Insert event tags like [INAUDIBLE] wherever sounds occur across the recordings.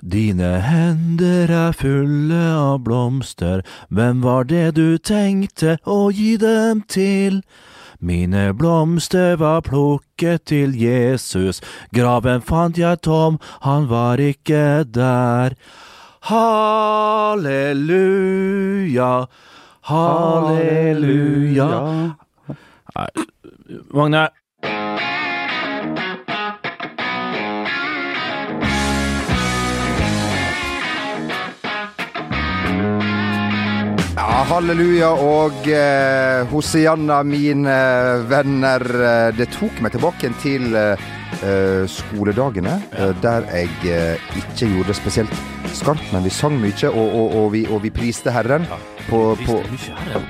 Dine hender er fulle av blomster, hvem var det du tenkte å gi dem til? Mine blomster var plukket til Jesus, graven fant jeg tom, han var ikke der. Halleluja, halleluja. Nei, Magne. Halleluja og eh, Hosianna, mine venner. Eh, Det tok meg tilbake til eh, eh, skoledagene, ja. der jeg eh, ikke gjorde spesielt skarpt, men vi sang mye, og, og, og, vi, og vi priste Herren på, på,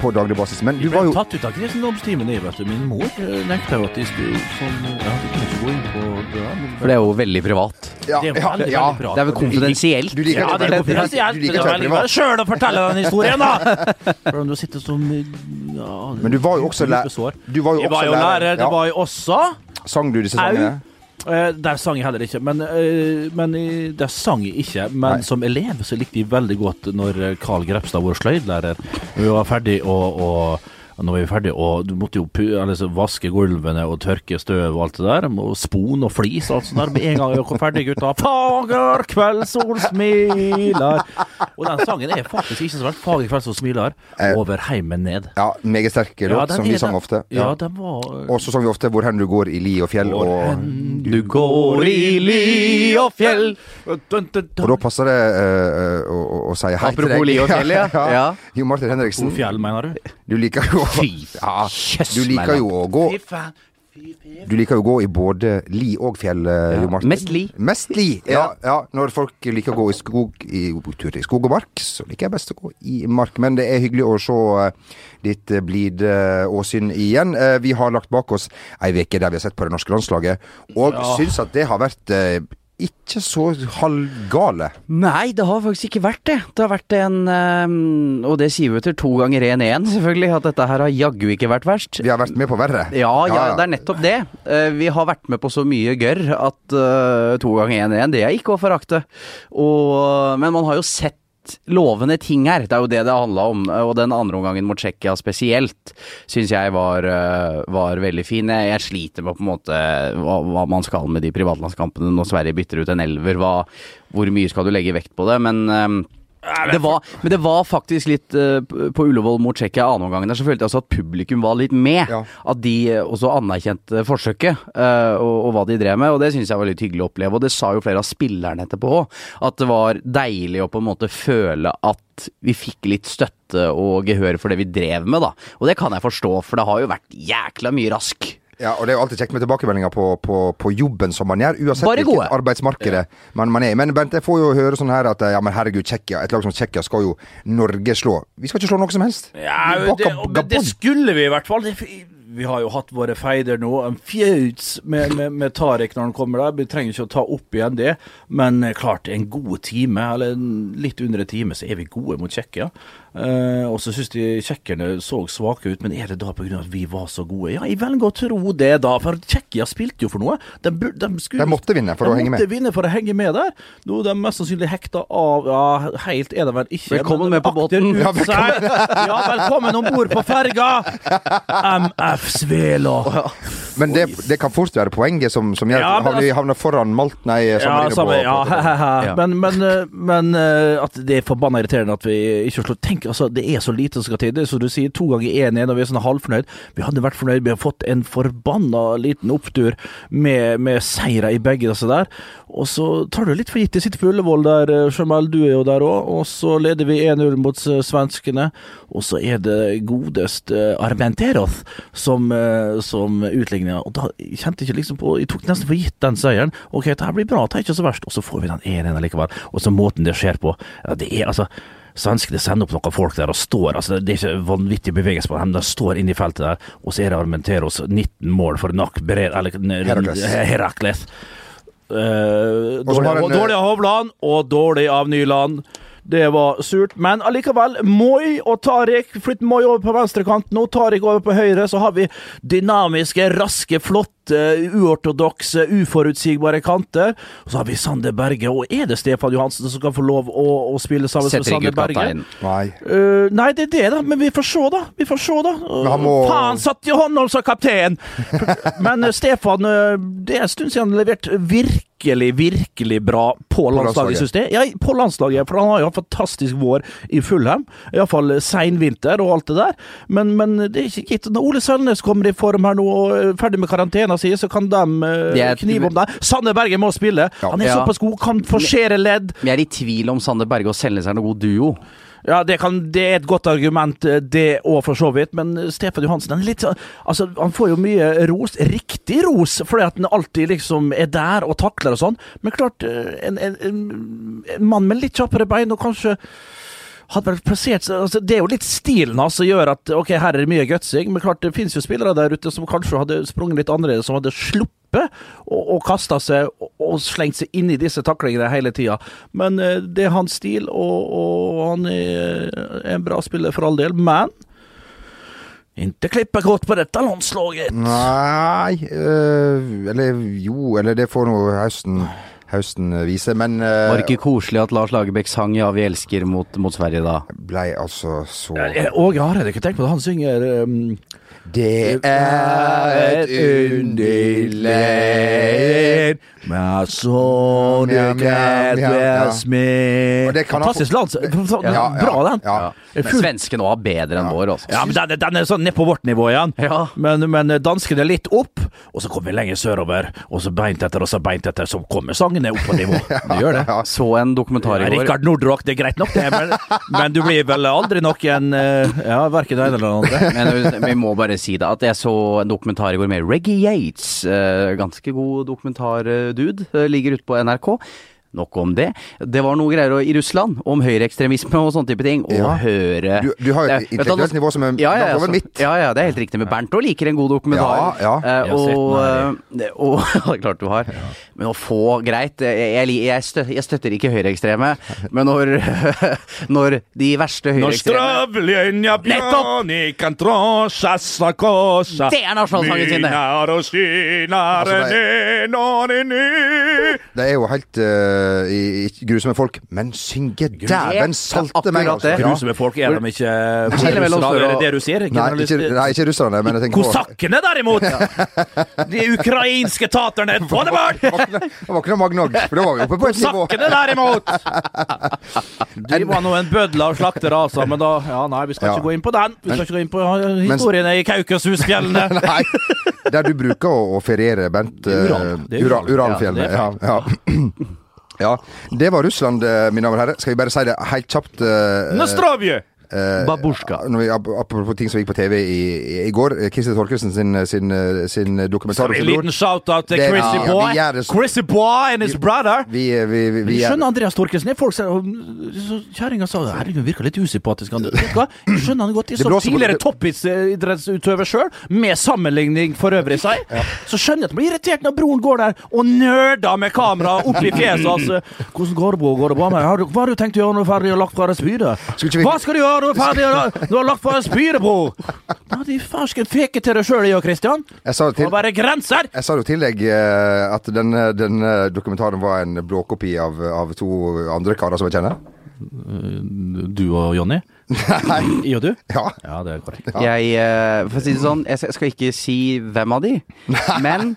på daglig basis. Men du Vi var ble jo tatt ut av kristendomstimen, jeg, vet du. Min mor eh, nekta jo at de skulle sånn Ja, de kunne ikke gå inn på det men- For det er jo veldig privat. ja, Det er ja, veldig, ja. veldig bra. Det er vel konfidensielt. Du liker Ja, det er ikke konfidensielt. Du liker Det veldig privat. sjøl å fortelle den historien, da! [LAUGHS] Hvordan du sitter som ja, Men du var jo også lærer. Du var jo også lærer. Det var jo også Sang du disse sangene? Eh, der sang jeg heller ikke, men, eh, men i- der sang jeg ikke. Men Nei. som elev så likte jeg veldig godt når Carl Grepstad, vår sløydlærer, vi var ferdig og, og og er vi ferdige, ferdig, og du måtte jo eller, vaske gulvene og tørke støv og alt det der, og spon og flis og alt sånt der, med en gang vi var ferdig, gutta. Fager kveldssol smiler. Og den sangen er faktisk ikke så verst. Fager kveldssol smiler. Eh. Over heimen ned. Ja, meget sterk låt, ja, som vi sang ofte. Ja, den var Og så sang vi ofte 'Hvor hen du går i li og fjell'. Hvor Og, hen Du går i li og fjell. Dun, dun, dun. og da passer det uh, å, å, å si hei til deg. Apropos li og fjell, [LAUGHS] ja. ja. Jo Martin Henriksen, Hvor fjell, mener du? Du liker jo Fy ja, Du liker jo å gå. Du liker jo å gå i både li og fjell, eh, Ja, Jo Martin. mest li. Mest li, [LAUGHS] ja, ja. Når folk liker å gå i skog i, tur i skog og mark, så liker jeg best å gå i mark. Men det er hyggelig å se eh, ditt eh, blide åsyn igjen. Vi har lagt bak oss ei uke der vi har sett på det norske landslaget, og Ja. syns at det har vært ikke så halvgale. Nei, det har faktisk ikke vært det. Det har vært en ehm, Og det sier vi etter to ganger 1-1, selvfølgelig, at dette her har jaggu ikke vært verst. Vi har vært med på verre. Ja, ja, det er nettopp det. Eh, vi har vært med på så mye gørr at eh, to ganger 1-1, det er ikke å forakte. Og, men man har jo sett lovende ting her. Det er jo det det handla om. Og den andre omgangen mot Tsjekkia spesielt syns jeg var, eh, var veldig fin. Jeg, jeg sliter med på en måte hva, hva man skal med de privatlandskampene når Sverige bytter ut en elver. Hva, hvor mye skal du legge vekt på det? Men eh, det var, men det var faktisk litt uh, på Ullevål mot Tsjekkia annen omgangen der, så følte jeg også at publikum var litt med. Ja. At de eh, også anerkjente forsøket uh, og, og hva de drev med, og det syns jeg var litt hyggelig å oppleve. Og det sa jo flere av spillerne etterpå òg, at det var deilig å på en måte føle at vi fikk litt støtte og gehør for det vi drev med, da. Og det kan jeg forstå, for det har jo vært jækla mye rask. Ja, og det er jo alltid kjekt med tilbakemeldinger på, på, på jobben som man gjør, uansett Bare hvilket arbeidsmarked ja. man, man er i. Men Bent, jeg får jo høre sånn her at ja, men herregud, Tsjekkia, et lag som Tsjekkia skal jo Norge slå. Vi skal ikke slå noe som helst. Ja, det, og, det skulle vi i hvert fall. Det, vi har jo hatt våre feider nå. En fjauts med, med, med Tariq når han kommer der. Vi trenger ikke å ta opp igjen det. Men eh, klart, en god time, eller litt under en time, så er vi gode mot Tsjekkia. Eh, og så syns de tsjekkerne så svake ut, men er det da pga. at vi var så gode? Ja, jeg velger å tro det, da. For Tsjekkia spilte jo for noe. De, de, skulle, De måtte vinne for å de henge måtte med. vinne for å henge med der. Nå er de mest sannsynlig hekta av Ja, helt er de vel ikke. Velkommen med på båten. Ja, velkommen, Ja, velkommen om bord på ferga! [LAUGHS] MF Svela. Men det, det kan fort være poenget som, som gjør at ja, vi havner foran Malt, nei, Ja, samme, på, ja, på, Ja. Men, men, eh, men eh, at det er forbanna irriterende at vi ikke slår Tenk, altså, det er så lite som skal til. Det er som du sier, to ganger 1-1, og vi er sånn halvfornøyd. Vi hadde vært fornøyd. Vi har fått en forbanna liten opptur med, med seire i begge disse der. Og så tar du litt for gitt. De sitter på Ullevål der, eh, Jamal, du er jo der òg. Og så leder vi 1-0 mot eh, svenskene. Og så er det godeste Armenteroth som, eh, som utligner. Og da kjente jeg ikke liksom på Jeg tok nesten for gitt den seieren. Ok, dette blir bra, det er ikke så verst. Og så får vi den 1-1 likevel. Og så måten det skjer på. Ja, det er altså Svenskene sender opp noen folk der og står altså Det er ikke vanvittig bevegelse på dem. De står inne i feltet der, og så er det Armenteros 19 mål for Nak Herakles. Herakles. Eh, dårlig, en, dårlig av Hovland og dårlig av Nyland. Det var surt, men allikevel. Moi og Tariq. Flytt Moi over på venstrekant nå. Tariq over på høyre. Så har vi dynamiske, raske, flotte eh, uortodokse, uforutsigbare kanter. Og så har vi Sander Berge, og er det Stefan Johansen som kan få lov å, å spille sammen med Setter med Sander Berge? Nei. Uh, nei, det er det, da. Men vi får se, da. Vi får se, da. Uh, må- Faen, satt i hånda som kaptein! [LAUGHS] Men uh, Stefan, det er en stund siden han har levert virkelig, virkelig bra på landslaget, syns jeg. Ja, på landslaget, for han har jo en fantastisk vår i Fulham. Iallfall seinvinter og alt det der. Men, men det er ikke gitt. Når Ole Selnes kommer i form her nå og er ferdig med karantena si, så kan de uh, er- knive om deg. Sanne Berge må spille. Ja. Han er såpass god, kan forsere ledd. Men jeg er i tvil om Sanne Berge og Selnes er noen god duo. Ja, det, kan, det er et godt argument, eh, det òg, for så vidt. Men eh, Stefan Johansen han er litt Altså, han får jo mye ros. Riktig ros, fordi at han alltid liksom er der og takler og sånn. Men klart, eh, en, en, en, en mann med litt kjappere bein og kanskje hadde vært plassert altså, Det er jo litt stilen hans som gjør at ok, her er det mye gutsing, men klart det finnes jo spillere der ute som kanskje hadde sprunget litt annerledes, som hadde sluppet og, og seg og, og slengt seg inn i disse taklingene hele tida. Men uh, det er hans stil, og, og han er en bra spiller for all del. Men ikke klippe godt på dette landslaget. Nei øh, Eller jo, eller det får nå høsten, høsten viser. Men uh, Var det ikke koselig at Lars Lagerbäck sang 'Ja, vi elsker' mot, mot Sverige da? blei altså så Eh, Åge Hareide, ikke tenk på det, han synger um, Det er et underlig med sånne han Fantastisk lands... Ja, Bra, den. Ja. Men svensken òg er bedre enn vår, Også. Ja, men den, den er sånn ned på vårt nivå igjen. Ja. Men, men danskene er litt opp, og så kommer vi lenger sørover. Og så beint etter og så beint etter, så kommer sangene opp på nivå. [LAUGHS] Det gjør det. Så en dokumentar i går. Rikard Nordrock, det er greit nok, det, men, men du blir vel aldri noen en Ja, verken det ene eller det andre. Men vi må bare si det, at jeg så en dokumentar i går med Reggie Yates. Eh, ganske god dokumentardude. Eh, ligger ute på NRK. Nok om det. Det var noe greier i Russland om høyreekstremisme og sånne type ting. Å Ja. høre Du, du har jo et vet intellektuelt nivå som er ja, ja, over så- mitt. Ja, ja, det er helt riktig. Men Bernt òg liker en god dokumentar. Ja, ja. Eh, Jeg og, eh, og [LAUGHS] Det er klart du har. Men å få greit Jeg, jeg, jeg, støtter, jeg støtter ikke høyreekstreme, men når, [LAUGHS] når de verste høyreekstreme sakosa Det er nasjonalsangen sin, det. Og Altså. Det er jo helt øh, i, i, grusomme folk, men synge dæven salte meg, altså. Grusomme folk, er de ikke russere? Er det det du sier? Nei, ikke, nei, ikke russerne, men jeg tenker på Kosakkene, derimot! De ukrainske taterne, [LAUGHS] få det bort! Noe Magnog, for da var vi oppe på et nivå. Kosakkene, derimot! [LAUGHS] De var nå en bødla og slaktere, altså, men da Ja, nei, vi skal Ja. ikke gå inn på den. Vi skal ikke gå inn på historiene i Kaukasusfjellene. [LAUGHS] Nei, der du bruker å, feriere, Bent. Ural. eh. Uralfjellene. Ja, Ja, [CLEARS THROAT] [CLEARS THROAT] ja. Det var Russland, eh, mine damer og herrer. Skal vi bare si det helt kjapt? Uh, Nostrovje! Eh, Babusjka. apropos ting som gikk på TV i, i, går. eh, Christer Torkelsen sin, sin, eh, sin dokumentar. En liten shout-out til Chrissy ja, Boy. Ja, det Chrissy Boy and his brother. Vi, vi, vi, vi, er- skjønner Andreas Torkelsen. Det er som Kjerringa sa herregud, virka litt usympatisk. Jeg skjønner han godt. Jeg Det så tidligere toppidrettsutøver sjøl, med sammenligning for øvrig seg. Så skjønner jeg at han blir irritert når broren går der og nerder med kamera opp i fjeset hans. [LAUGHS] Hvordan går det på? Går det bra med deg? Hva har du tenkt å gjøre når du er ferdig og lagt fra deg spydet? Hva skal du gjøre du er ferdig og du har lagt på deg spydet, bror? Ja, de farsken feke til deg sjøl, jeg og Christian. jeg sa til bare grenser! jeg sa jo til deg eh, at denne, denne dokumentaren var en blåkopi av, av to andre karer som jeg kjenner. Du og Jonny? Nei. Og du? Ja. Ja, det er korrekt. Jeg, eh, for å si det sånn, jeg skal- ikke si hvem av de, men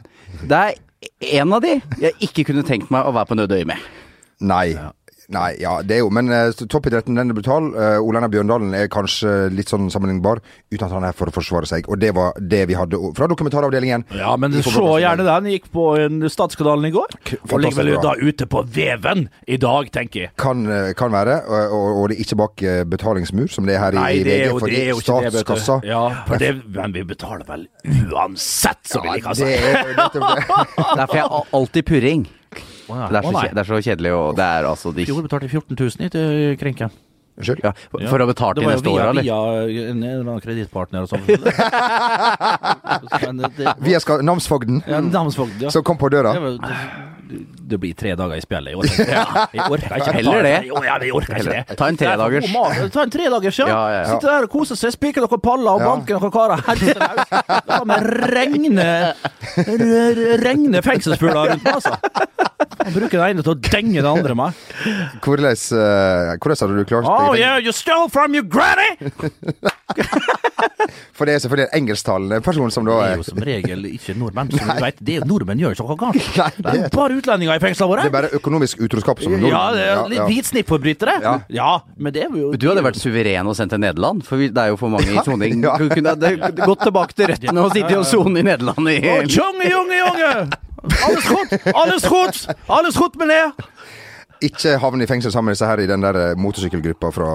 det er en av de jeg ikke kunne tenkt meg å være på nødøye med. Nei. Nei, ja, det er jo Men uh, toppidretten, den er brutal. Uh, Ole Einar Bjørndalen er kanskje litt sånn sammenlignbar, uten at han er for å forsvare seg. Og det var det vi hadde fra dokumentaravdelingen. Ja, men se gjerne den. Gikk på en Statskanalen i går. Og ligger vel da ute på Veven i dag, tenker jeg. Kan, eh, kan være, og, og, og det er ikke bak eh, betalingsmur, som det er her i, Nei, det er VG, jo, det fordi er jo ikke det, vet statskassa du. Ja, for det, men vi betaler vel uansett, så ja, vil jeg det ha er jo nettopp det. [LAUGHS] Derfor er jeg alltid purring. Å ja. Det er, Å så, nei. kje- det er så kjedelig, og det er altså de I fjor betalte vi 14 000 i til Krenke. Unnskyld? ja, For å betale Det til var jo neste år, via, eller? via en eller annen kredittpartner og sånn. Men det- Vi skal namsfogden, Ja, Namsfogden, ja. som kom på døra. Det var- det blir tre dager i spjeldet. i år. det. Jeg orker ikke Heller det. Jo, ja, jeg orker ikke det. Ta en tredagers. Det er. Ta en tredagers, ja. Ja, ja, ja. Sitte der og kose seg, spike noen paller og banke noen karer. La meg regne Regne fengselsfugler rundt meg, altså. Bruke den ene til å denge den andre med. Hvordan, eh, hvordan hadde du klart Oh yeah, you stole from your granny! [LAUGHS] For det er selvfølgelig en engelsktalende person som da Det er jo som regel ikke nordmenn. Som du vet, det er jo nordmenn gjør ikke noe galt. [LAUGHS] Nei, Det er bare utlendinger i fengslene våre. Det er bare økonomisk utroskap som nordmenn. Ja, det er litt hvitsnippforbrytere. Ja. Ja, men det er jo Du hadde vært suveren og sendt til Nederland, for det er jo for mange i soning. Ja. Du kunne gått tilbake til røttene og sittet og sone i Nederland i Junge, junge, junge! Alles godt, alles godt, alles godt med det! Ikke havne i fengsel sammen med disse her i den der eh, motorsykkelgruppa fra,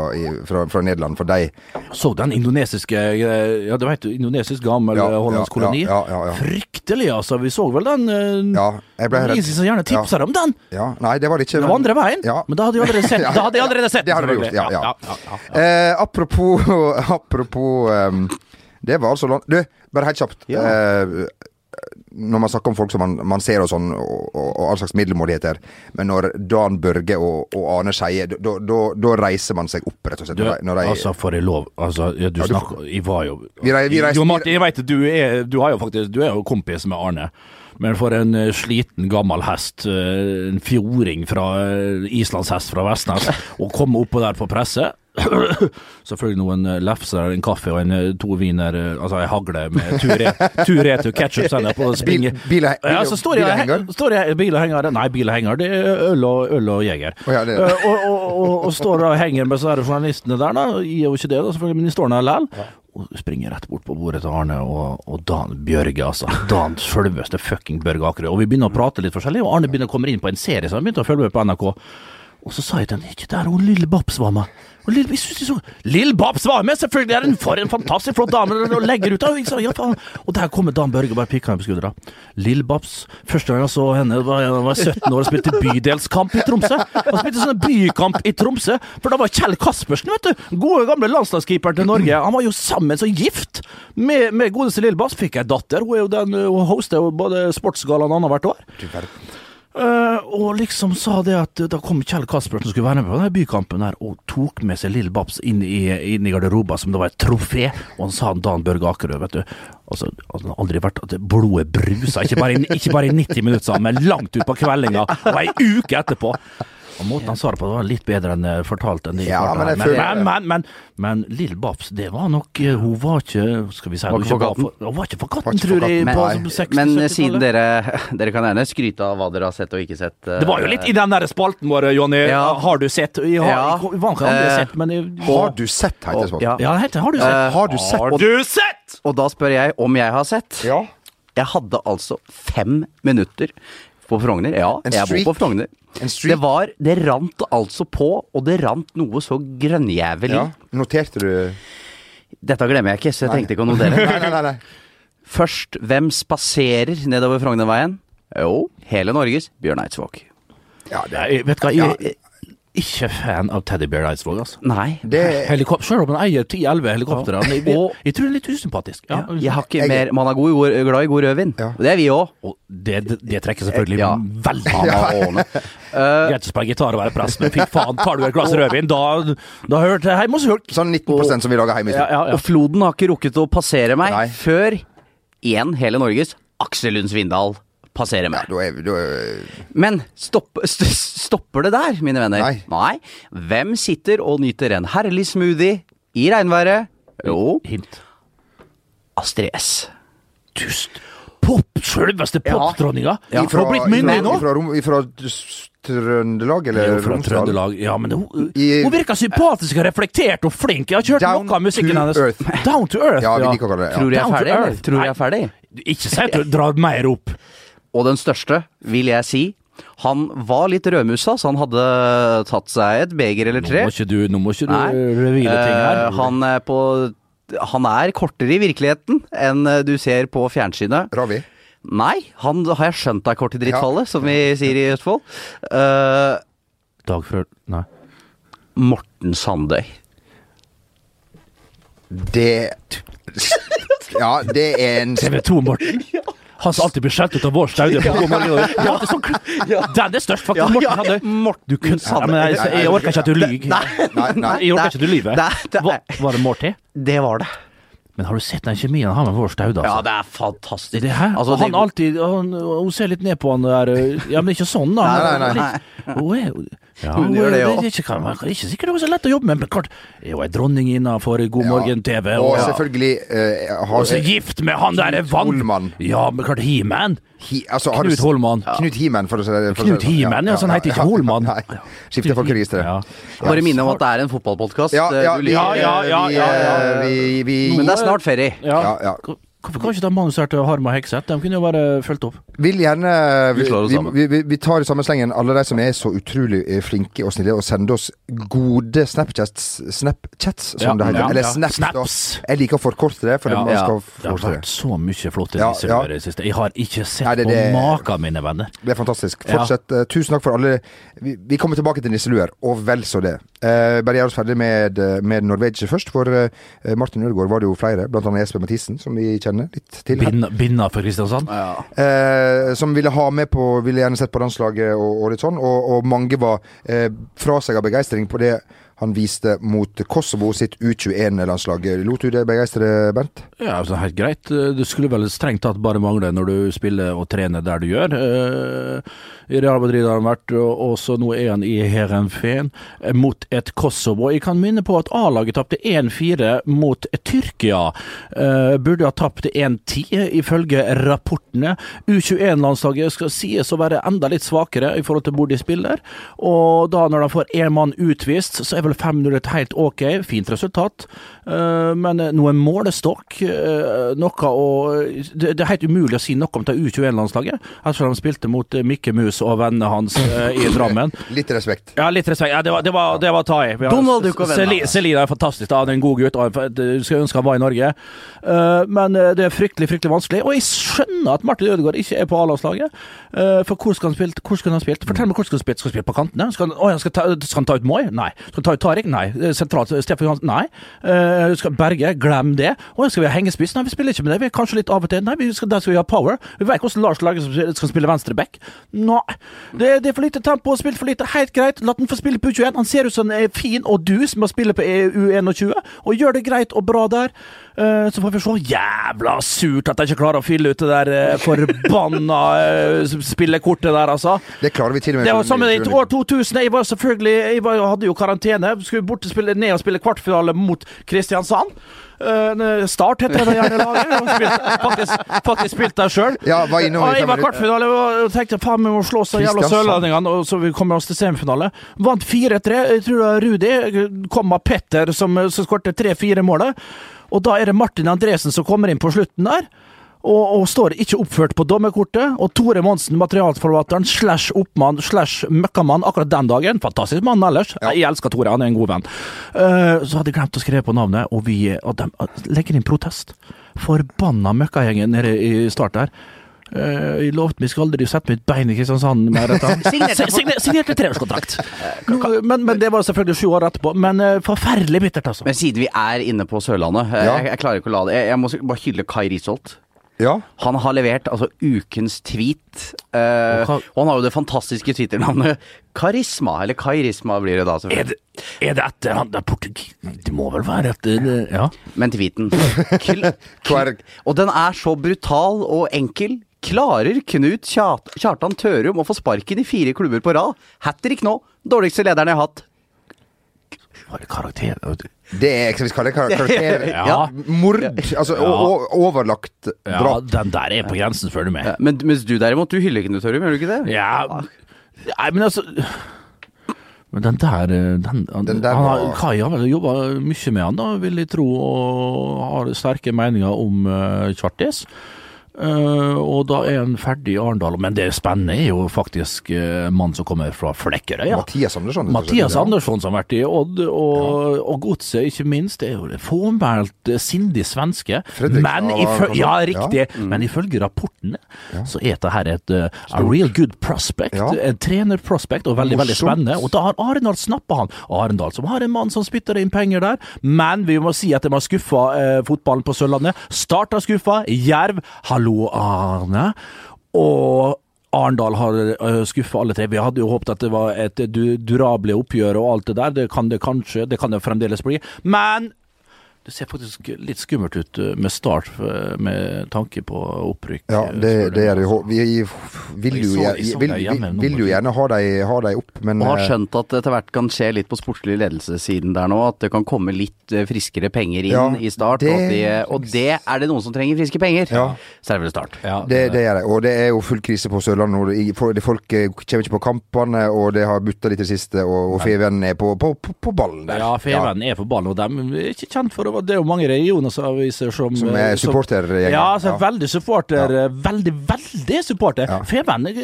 fra, fra Nederland, for de Så den indonesiske eh, Ja, det vet du, indonesisk gammel Ja, hollandsk koloni. ja, ja, ja. Fryktelig, altså. Vi så vel den. eh, Ja, jeg ble redd. Ingen som gjerne tipsa om den. Ja, nei, det var det ikke. Det var andre veien. Ja. Men da hadde jeg allerede sett [LAUGHS] Ja. Da hadde jeg allerede sett Det hadde du gjort, ja, ja. ja, ja, ja. Eh, apropos [LAUGHS] apropos um, Det var altså Du, bare helt kjapt. Eh, når man snakker om folk som man, man ser og sånn, og, og, og all slags middelmådigheter, men når Dan Børge og, og Arne Skeie da- reiser man seg opp, rett og slett. Du, Når de, altså, får jeg lov Altså, ja, du Ja, snakker Jeg var jo Vi rei- vi reiser, Jo, Martin, jeg veit du er Du har jo faktisk Du er jo kompis med Arne. Men for en eh, sliten, gammel hest, eh, en fjording fra eh, islandshest fra Vestnes, å komme oppå der på presse [COUGHS] Selvfølgelig noen eh, lefser, en kaffe og en eh, to viner, eh, altså jeg hagle med Turé Turetu ketchup-sennep og springe Bil- bil- bil- ja, så står jeg? Bil og henger? Nei, bil og henger. Det er øl og, øl og jeger. Oh, ja, det- og, og, og, og står og henger med så journalistene der, da. Er jo ikke det, da, selvfølgelig, men de står der likevel. Og springer rett bort på bordet til Arne og, og Dan Bjørge, altså. Dan selveste fucking Bjørge Akerø. Og vi begynner å prate litt forskjellig, og Arne begynner å komme inn på en serie som han begynte å følge med på NRK. Og så sa jeg til henne ikke der hun lille Babs var med. Og lille, jeg synes det så, Lill Babs var med, selvfølgelig! Er hun for en fantastisk flott dame! Og legger ut av, jeg ja, faen. Og der kommer Dan Børge og bare pikker henne på skuldra. Lille Babs. Første gang jeg så henne, var jeg var 17 år og spilte bydelskamp i Tromsø. Han spilte sånn bykamp i Tromsø, for da var Kjell Kaspersen, vet du. Gode, gamle landslagskeeperen til Norge. Han var jo sammen så gift med, med godeste lille Babs. Fikk ei datter. Hun er jo den, hun hoster jo både Sportsgallaen annethvert år. Eh, og liksom sa det at da kom Kjell Kaspersen som skulle være med på denne bykampen der, og tok med seg Lill Babs inn i, inn i garderoba som det var et trofé. Og han sa han Dan Børge Akerø, vet du Altså, han har aldri vært at blodet brusa. Ikke bare, i- ikke bare i 90 minutter, men langt ut på kveldinga og ei uke etterpå. Og Måten han sa det på, var litt bedre enn eh, fortalt. enn de Ja, men jeg føler- men, men, men, men Lill Babs, det var nok eh, Hun var ikke Skal vi si Var hun ikke for var Hun var ikke for katten, ikke tror jeg. På 60, Men siden dere [LAUGHS] Dere kan gjerne skryte av hva dere har sett og ikke sett. eh, Det var jo litt i den der spalten vår, Jonny. Ja. Har du sett? Jeg har, Ja. jeg ikke aldri Eh, sett, men jeg, Har du sett, heter det sånn? Ja. Ja, heter Har du sett? Uh, Har du sett? Har du sett? Og da spør jeg om jeg har sett. Ja. Jeg hadde altså fem minutter på Frogner. Ja, jeg bor på Frogner. Det var Det rant altså på, og det rant noe så grønnjævlig. ja. Noterte du Dette glemmer jeg ikke, så jeg Nei. tenkte ikke å notere. [LAUGHS] Nei, nei, nei. nei. Først, hvem spaserer nedover Frognerveien? Jo, hele Norges Bjørn Eidsvåg. Ja, det, er, vet du hva, jeg ikke fan av Teddy Bear Eidsvåg, altså. Nei. det Helikop selv om han eier 10-11 helikoptre. Jeg, jeg, Og- jeg tror det er litt usympatisk. Ja. Jeg har ikke Jeg- mer Man er god, god, glad i god rødvin. Ja. Og det er vi òg. Og det, det, det trekker selvfølgelig Ja. veldig [LAUGHS] av årene. [LAUGHS] Eh, Greit å spille gitar og være prest, men fy faen, tar du et glass rødvin, da, da hørte jeg hjemme hos folk. Sånn 19% som vi lager hjemme i Ja, ja, ja. Og floden har ikke rukket å passere meg Nei. før igjen hele Norges Aksel Lund Svindal passerer Ja, meg. da er da er, Men stopp, st stopper det der, mine venner? Nei. Hvem sitter og nyter en herlig smoothie i regnværet? Jo, Hint. Astrid S. Tyst. Pop, selveste popdronninga. Ja. Har hun blitt myndig nå? Ifra, ifra Trøndelag, er eller jo fra Romsdal? Trøndelag. Ja, men hun, I- hun virker sympatisk og reflektert og flink. Jeg har ikke hørt Down noe av musikken hennes. earth. Down to earth. Ja, vi liker å kalle det Tror du jeg er ferdig. Tror jeg er ferdig? Ikke si at du drar mer opp. Og den største, vil jeg si. Han var litt rødmusa, så han hadde tatt seg et beger eller Nå tre. må ikke du, nå må ikke du revile ting her. Eh, han er på Han er kortere i virkeligheten enn eh, du ser på fjernsynet. Ravi. Nei, han har jeg skjønt er kort i drittfallet, som vi sier i Østfold. Uh, Dagfør... Nei. Morten Sandøy. Det [LAUGHS] Ja, det er en TV 2, Morten. [LAUGHS] Han som alltid blir skjelt ut av vår staude på God morgen. Ja, det er sånn, Den er størst, faktisk. Morten Sandøy. Du kunne, ja, men jeg, jeg orker ikke at du lyver. Nei, nei. Jeg orker ikke at du lyver. Det- det- Var, var det Morty? Det var det. Men har du sett den kjemien han har med vår staude? Ja, Altså? det er fantastisk. Det her, Altså, han det- alltid han, Hun ser litt ned på han der øh, Ja, men ikke sånn, da. Nei, nei, nei. Er, ja, Hun gjør det det, også. er ikke, kan- det er ikke sikkert det var så lett å jobbe med, men klart er jo ei dronning innafor God morgen-TV. Og Og, selvfølgelig eh, har og så gift med han der Knut vann... Holman. Ja, men klart He-Man. Hi, altså, har du Knut Holman. Knut Himen, for å si det for å si Knut det sånn. Himen, ja, så han heter ikke Holman. [LAUGHS] Nei. Skifter folkeregisteret. Ja. Bare minne om at det er en fotballpodkast. Ja, ja, vi, ja, ja, ja, ja, ja. vi, vi, Men det er snart ferie. Ja. Ja, ja. Hvorfor kan ikke de manuserte Harma Hegseth? De kunne jo bare fulgt opp. vil gjerne Vi vi, vi, vi, vi tar i samme slengen alle de som er så utrolig eh, flinke og snille og sender oss gode Snapchats, Snapchats som Ja, det heter. ja, Eller ja. snaps. da. Snaps. Jeg liker å forkorte det, for Ja. man skal forkorte Det har vært så mye flotte Ja, ja. i det siste. Jeg har ikke sett Nei, det- på maken, mine venner. Det er fantastisk. Ja. Fortsett. Eh, Tusen takk for alle Vi, vi kommer tilbake til nisseluer, og vel så det. Eh, bare gjør oss ferdig med, eh, med Norwegia først. For eh, Martin Ødegaard var det jo flere, annet Jesper Mathisen, som vi kjenner litt til. binda for Kristiansand. Ja. Eh, som ville ha med på Ville gjerne sett på landslaget og, og litt sånn. Og, og mange var eh, fra seg av begeistring på det han viste mot Kosovo sitt U21-landslag. Lot du det begeistre, Bernt? Ja, altså helt greit. Det skulle vel strengt tatt bare mangle når du spiller og trener der du gjør. Eh, I Real Madrid har han vært, og også nå er han i Heerenveen eh, mot et Kosovo. Jeg kan minne på at A-laget tapte 1-4 mot Tyrkia. Eh, burde ha tapt 1-10, ifølge rapportene. U21-landslaget skal sies å være enda litt svakere i forhold til hvor de spiller. Og da når de får én mann utvist, så er vel 5-0 et helt ok, fint resultat. Eh, men noe målestokk, eh, noe å det, det er helt umulig å si noe om det U21-landslaget, ettersom de spilte mot eh, Mikke Mus og vennene hans eh, i [LAUGHS] Drammen. Litt respekt. Ja, litt respekt. Ja, det var, det var, det var ta i. Donald Duck og vennene. Celi- er fantastisk. Han er en god gutt. og jeg- skulle ønske han var i Norge. Eh, men eh, det er fryktelig fryktelig vanskelig. Og jeg skjønner at Martin Ødegaard ikke er på A-landslaget. Eh, for hvor skal han spilt? Hvor skal han ha spilt? Fortell meg hvor skal han spilt. Skal han spille på kantene? Skal han, å, skal, ta, skal han ta ut Moi? Nei. Skal han ta ut Tariq? Nei. Eh, Sentralt Stefan Johansen? Nei. Uh, skal Berge? Glem det. Å, skal vi ha hengespiss? Nei, vi spiller ikke med det. Vi er kanskje litt av og til. Nei, vi skal, der skal vi ha power. Vi vet hvordan Lars Lager skal spille venstre back. Nei. Det, det er for lite tempo, spilt for lite. Helt greit. La den få spille på U21. Han ser ut som han er fin og dus med å spille på E U21, og gjør det greit og bra der. Eh, så får vi se. Jævla surt at jeg ikke klarer å fylle ut det der eh, forbanna eh, spillekortet der, altså. Det klarer vi til og med. Det var samme i år 2000. Jeg var selvfølgelig Jeg var, hadde jo karantene. Skulle bort og spille, ned og spille kvartfinale mot Kristiansand. Uh, start heter det gjerne laget. Faktisk, faktisk spilt der sjøl. Ja, var innom i jeg var kvartfinale og tenkte faen, vi må slå så jævla Kristiansand. sørlendingene, og så vi kommer oss til semifinale. Vant 4-3. Jeg tror det var Rudi kom av Petter som, som skåret 3-4 målet. Og da er det Martin Andresen som kommer inn på slutten der. Og, og står ikke oppført på dommerkortet. Og Tore Monsen, materialforvalteren slash oppmann slash møkkamann akkurat den dagen. Fantastisk mann ellers. Jeg elsker Tore, han er en god venn. Uh, så hadde jeg glemt å skrive på navnet, og vi og de legger inn protest. Forbanna møkkagjengen nede i start der. Eh, jeg lovte meg skal aldri sette mitt bein i Kristiansand mer etter [LAUGHS] Signerte- Signer- Signerte treårskontrakt. Men, men det var selvfølgelig sju år etterpå. Men uh, forferdelig bittert, altså. Men siden vi er inne på Sørlandet, eh, Ja. jeg, jeg klarer ikke å la det Jeg, jeg må bare hylle Kai Risholt. Ja. Han har levert altså ukens tweet. eh, Og og han har jo det fantastiske Twitter-navnet Karisma. Eller Kairisma blir det da, Er det, er det etter han det er portugis... Det må vel være etter Ja. Men tweeten [LAUGHS] Og den er så brutal og enkel. Klarer Knut Kjartan Tørum å få sparken i fire klubber på rad? Hat trick nå! Dårligste lederen jeg har hatt. Var det karakter det er skal vi kalle det [LAUGHS] karakter... Ja. Mord. Altså Ja. overlagt drap. Ja, den der er på grensen, føler du med. Men mens du derimot, du hyller Knut Tørum, gjør du ikke det? Ja Nei, men altså Men den der eh, Den, Den der han har, var- Kai har vel jobba mye med han, da, vil jeg tro, og har sterke meninger om uh, Kjartis. Eh, og da er han ferdig i Arendal. Men det spennende er jo faktisk uh, mannen som kommer fra Flekkerøy. Ja. Mathias Andersson. Mathias Ja. Andersson som har vært i Odd, og, og Godset ikke minst. Det er jo fåmælt eh, sindig svenske. Men, ifø ja, riktig. Mm. Men ifølge rapportene så er dette her et uh, a real good prospect. Ja. En trenerprospect, og veldig veldig spennende. Og da har Arendal snappa han. Arendal som har en mann som spytter inn penger der. Men vi må si at de har skuffa fotballen på Sørlandet. Start har skuffa. Jerv, hallo Lo-Arne. Og Arendal har uh, skuffa alle tre. Vi hadde jo håpet at det var et du, durable oppgjør og alt det der. Det kan det kanskje, det kan det fremdeles bli. Men det ser faktisk litt skummelt ut uh, med start uh, med tanke på opprykk. Ja, uh, det, det er det. jo. Vi vil jo, vil, vil, vil jo gjerne ha deg, ha deg opp, men Og har eh, skjønt at det etter hvert kan skje litt på sportslig ledelsessiden der nå. At det kan komme litt eh, friskere penger inn Ja, i start. det- Og, at de, og det er det noen som trenger friske penger. Ja. Så er det vel start. Ja, det, det er det. Og det er jo full krise på Sørlandet nå. Det- Folk eh, kommer ikke på kampene, og det har butta litt i det siste, og, og Feven er på, på, på, på ballen der. Ja, Feven er på ballen, og de er ikke kjent for å Det er jo mange regionaviser som Som er eh, supportergjengen. Ja, altså, Ja. veldig supporter. Ja. Veldig, veldig supporter. Ja. Feven eh,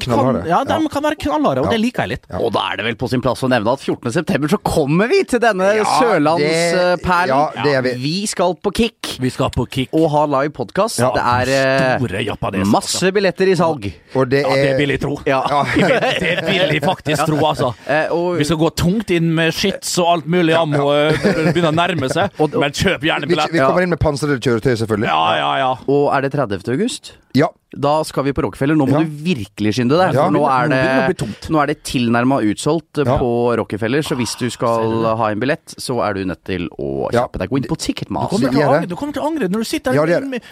kan, ja, de Ja. kan være knallharde, og Ja. det liker jeg litt. Ja. Og da er det vel på sin plass å nevne at 14.9 så kommer vi til denne Ja, sørlandsperlen. det- ja, det er vi. vi skal på Kick Vi skal på kick. og ha live podkast. Ja, det er eh, store japaneser, masse billetter i salg. Og det Ja, det er vil jeg tro. Ja. [LAUGHS] Det vil jeg faktisk tro, altså. Eh, og Vi skal gå tungt inn med shits og alt mulig ammo. Ja. Begynner å nærme seg. Men kjøp gjerne vi, billett. vi kommer inn med pansrede kjøretøy, selvfølgelig. Ja, ja, ja. Og er det 30. august? Ja. Da skal vi på Rockefeller. Nå må Ja. du virkelig skynde deg. Ja. Nå er det nå er det tilnærma utsolgt eh, Ja. på Rockefeller, så hvis du skal Ser du ha en billett, så er du nødt til å Ja. kjappe deg. Gå inn på Du Ticketmaster. du kommer til å angre når du sitter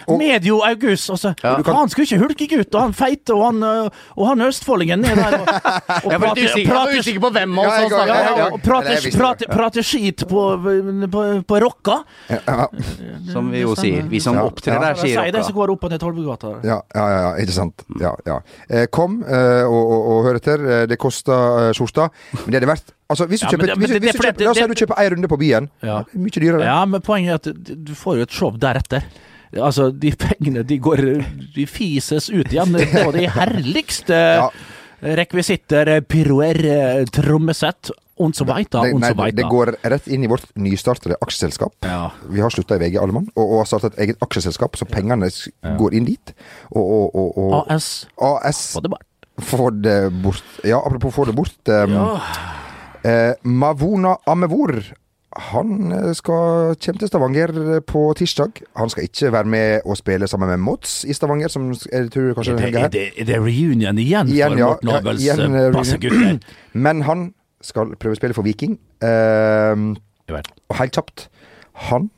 Og- medio august. Altså. Kan- Han skulle ikke hulkegutt, og han feite, og han, øh, og han østfoldingen ned der. Og, [LAUGHS] og Jeg var usikker, jeg var usikker på hvem av oss han ja. og prater, skit på, på, på rocka. Ja, Som vi jo sier. Vi som opptrer der, sier det som Rocka. går opp og ned ja, ja, ja, ikke sant. Ja, ja. Eh, kom eh, og, og, og hør etter. Eh, Det koster eh, skjorta, men det er det verdt. Altså, hvis du Ja, kjøper, det- hvis, det- hvis du kjøper La oss si du kjøper ei runde på byen. Ja. Det er mye dyrere. Ja, men poenget er at du får jo et show deretter. Altså, de [LAUGHS] pengene, de går De fises ut igjen på de herligste Ja. rekvisitter, piroer, trommesett, und så Det, und nei, so det går rett inn i vårt nystartede aksjeselskap. Ja. Vi har slutta i VG Allemann, og, og har startet et eget aksjeselskap, så pengene ja. går inn dit. Og, og, og, og AS AS Få det får det bort. Ja, apropos få det bort. Um, eh, Mavona Amevor. Han eh, skal komme til Stavanger på tirsdag. Han skal ikke være med og spille sammen med Mods i Stavanger, som jeg tror kanskje Er det, er, det, er det reunion igjen, Igjen, for ja. Morten Abels ja, eh, bassegutter? [CLEARS THROAT] Men han skal prøve å spille for Viking. Uh, og helt kjapt, han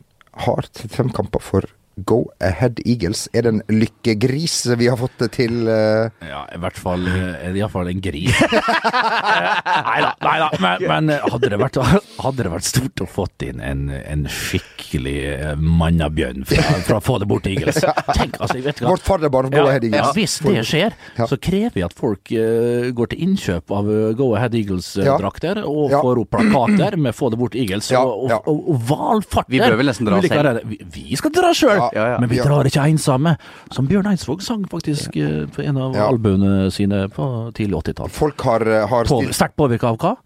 har 35 kamper for Go Ahead Eagles. Er det en lykkegris vi har fått til? uh... Ja, i hvert fall eh, iallfall en gris. [LAUGHS] Nei da, nei da. Men, men eh, hadde, det vært, hadde det vært stort å fått inn en, en skikkelig mannabjørn fra, fra Få det bort Eagles. [LAUGHS] Tenk, altså, jeg vet hva Vårt fadderbarn Go ja, Ahead Eagles. ja, hvis det skjer, Ja. så krever vi at folk uh, går til innkjøp av Go Ahead Eagles-drakter, og Ja. får opp plakater med Få det bort Eagles, Ja, og, og, og, og valfarter. Vi bør vel nesten dra selv. Vi, vi skal dra sjøl, Ja, men vi drar ikke ensomme. Som Bjørn Eidsvåg sang faktisk eh, på en av albuene sine på tidlig 80-tall. Folk har, eh, har På, stilt sterkt påvirka av hva?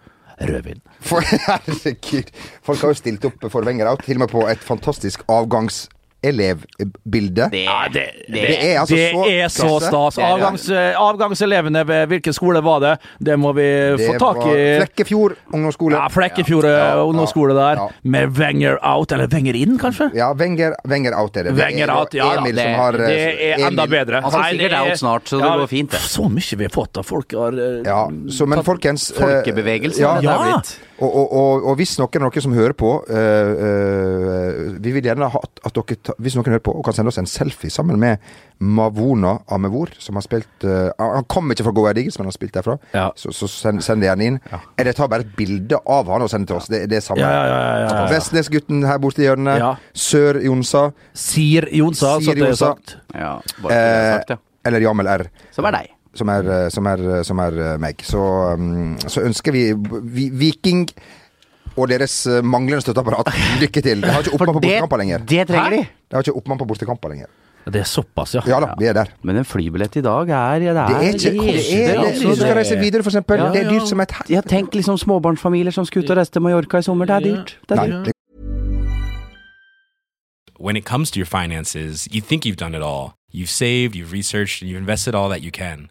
Rødvin. for, [LAUGHS] Herregud. Folk har jo stilt opp for Wenger Out, til og med på et fantastisk avgangselevbilde. Det, det, det, det er altså det så er så stas. Er. Avgangs, avgangselevene ved hvilken skole var det? Det må vi Det få tak i. Flekkefjord ungdomsskole. Ja, Flekkefjord Ja, ja, ungdomsskole der. ja. Med Wenger out, eller Wenger inn, kanskje? Ja, Wenger, Wenger Out er det. Det Wenger er out, ja da. Emil Det- som har eh, Det er enda Emil- bedre. Han skal sikkert er- out snart, så det går fint, det. Så mye vi har fått av folk har eh, Ja, så, men folkens Folkebevegelsen ja, har det ja. der blitt. Og, og, og, og hvis noen, av dere som hører på øh, øh, Vi vil gjerne ha at dere ta, Hvis noen hører på og kan sende oss en selfie sammen med Mavona Amevor, som har spilt øh, Han kom ikke fra Go Ahead Eagles, men han har spilt derfra. Ja. Så, så send, send det gjerne inn. Eller ta bare et bilde av han og send det til oss. Det, det er samme. Ja, ja, ja, ja, ja. Vestnesgutten her borte i hjørnet. Ja. Sør-Jonsa. Sir Jonsa, så det er sagt. Ja, bare det er Eh, sagt, ja. eller Jamel R. Som er deg. Som er, eh, som er, som er eh, meg. Så, um, så ønsker vi, vi Viking og deres eh, manglende støtteapparat lykke til. De har ikke oppmann på bortekamper lenger. det trenger de. De har ikke oppmann på bortekamper lenger. Det er såpass, ja. Ja da, vi er der. Men en flybillett i dag er Det er, Det er ikke koselig. altså, Du skal reise videre, for eksempel. Ja, Det er ja. dyrt som et Ja, tenk liksom småbarnsfamilier som skal ut og reise til Mallorca i sommer. Det er dyrt. Det er dyrt. when it comes to your finances, you think you've done it all. You've saved, you've researched, and you've invested all that you can.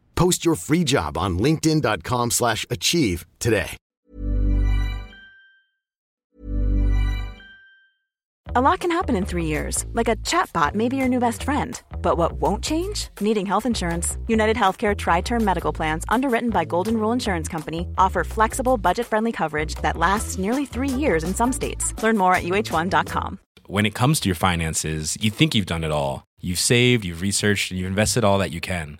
Post your free job on linkedin.com/achieve slash achieve today. A lot can happen in three years, like a chatbot may be your new best friend. But what won't change? Needing health insurance. United Healthcare Tri Term Medical Plans, underwritten by Golden Rule Insurance Company, offer flexible, budget friendly coverage that lasts nearly three years in some states. Learn more at uh1.com. When it comes to your finances, you think you've done it all. You've saved, you've researched, and you've invested all that you can.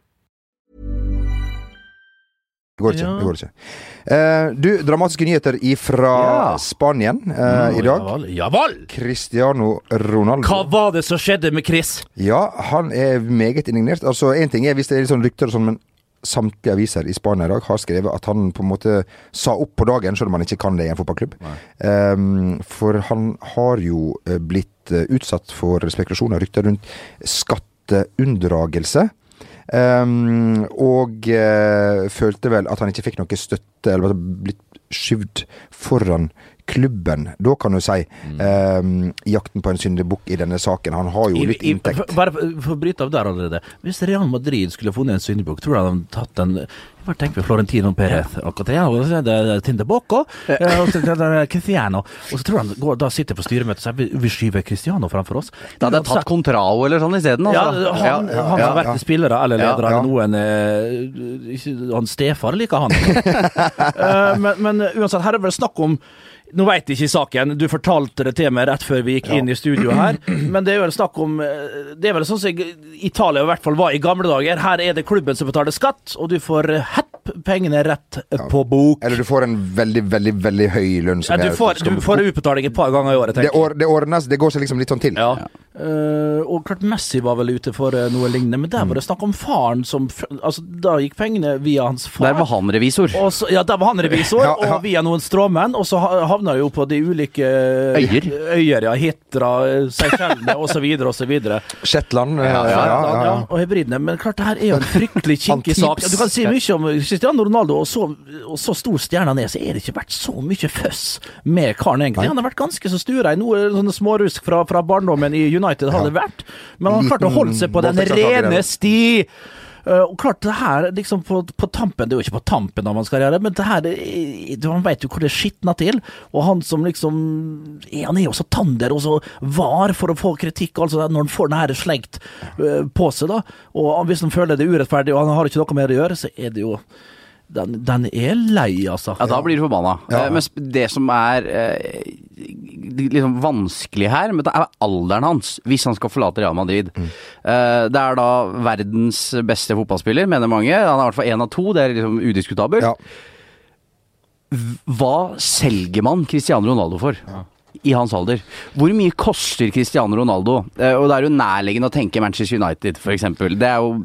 Det går ikke. Ja. Det går ikke. Uh, du, dramatiske nyheter ifra Ja. Spanien eh, i dag. Ja vel! Cristiano Ronaldo. Hva var det som skjedde med Chris? Ja, han er meget indignert. Altså, Én ting er hvis det er litt sånn rykter og sånn, men samtlige aviser i Spania i dag har skrevet at han på en måte sa opp på dagen, selv om han ikke kan det i en fotballklubb. Um, for han har jo eh, blitt utsatt for spekulasjoner og rykter rundt skatteunndragelse. Ehm, og uh, følte vel at han ikke fikk noe støtte, eller blitt skyvd foran klubben. Da kan du si ehm, jakten på en syndebukk i denne saken. Han har jo I- litt inntekt. I, Bare for å bryte av der allerede. Hvis Real Madrid skulle funnet en syndebukk, tror du de hadde tatt en Hva tenker vi Florentino Perez? Akkurat det, og så er det Tindebocco, eh, er det Cristiano. Og så tror han går, da sitter på styremøtet og sier vi, vi skyver Cristiano framfor oss. Da hadde jeg tatt Contrao eller sånn isteden. Ja, Altså. han, Ja, han har vært spillere eller leder ja. eller noen eh, Han Stefar liker han. [LAUGHS] Eh, men, men uansett, her er det vel snakk om nå veit jeg ikke saken, du fortalte det til meg rett før vi gikk inn i studio her. Men det er vel snakk om eh, Det er vel sånn som Italia i hvert fall var i gamle dager. Her er det klubben som betaler skatt, og du får eh, hepp pengene rett på bok. Eller du får en veldig, veldig veldig høy lønn. Ja, du får, du får utbetaling et par ganger i året, tenker jeg. or, det ordnes, det går seg liksom litt sånn til. Ja. Eh, og klart Messi var vel ute for eh, noe lignende, men der var det snakk om faren som Altså, da gikk pengene via hans far. Der var han revisor. Og så, ja, der var han revisor, [LAUGHS] Ja, ja. og via noen stråmenn, og så ha- havna det jo på de ulike Øyer. øyer ja, Hitra, Seychellene osv. osv. Shetland. eh, Ja, ja, ja, ja. og hybridene. Men klart, det her er jo en fryktelig [LAUGHS] kinkig sak. Du kan si mye om Cristiano Ronaldo, og så, og så stor stjerne han er, så er det ikke vært så mye føss med karen, egentlig. Han har vært ganske så stura i noe sånne smårusk fra, fra barndommen i United, har det vært. Men han klarte klart å holde seg på den rene sti. Uh, og klart det her liksom på, på tampen Det er jo ikke på tampen av hans karriere, men det her det, man vet jo hvor det skitna til. Og han som liksom Han er jo så tander og så var for å få kritikk, altså når han får den her slengt uh, på seg, da. Og hvis han føler det er urettferdig og han har ikke noe mer å gjøre, så er det jo Den, den er lei, altså. Ja, da blir du forbanna. Ja. Eh, Men det som er eh, liksom vanskelig her, men det er alderen hans, hvis han skal forlate Real Madrid. Mm. Eh, det er da verdens beste fotballspiller, mener mange. Han er i hvert fall én av to, det er liksom udiskutabelt. Ja. Hva selger man Cristiano Ronaldo for? I hans alder. Hvor mye koster Cristiano Ronaldo? Eh, og det er jo nærliggende å tenke Manchester United, f.eks. Det er jo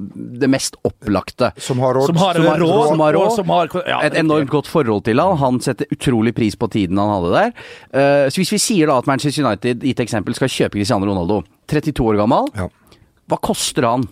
det mest opplagte. Som har råd. Som har Som har- råd, som har råd. som har ja, et enormt godt forhold til han. Han setter utrolig pris på tiden han hadde der. Eh, så hvis vi sier da at Manchester United i et eksempel skal kjøpe Cristiano Ronaldo, 32 år gammel, Ja. hva koster han?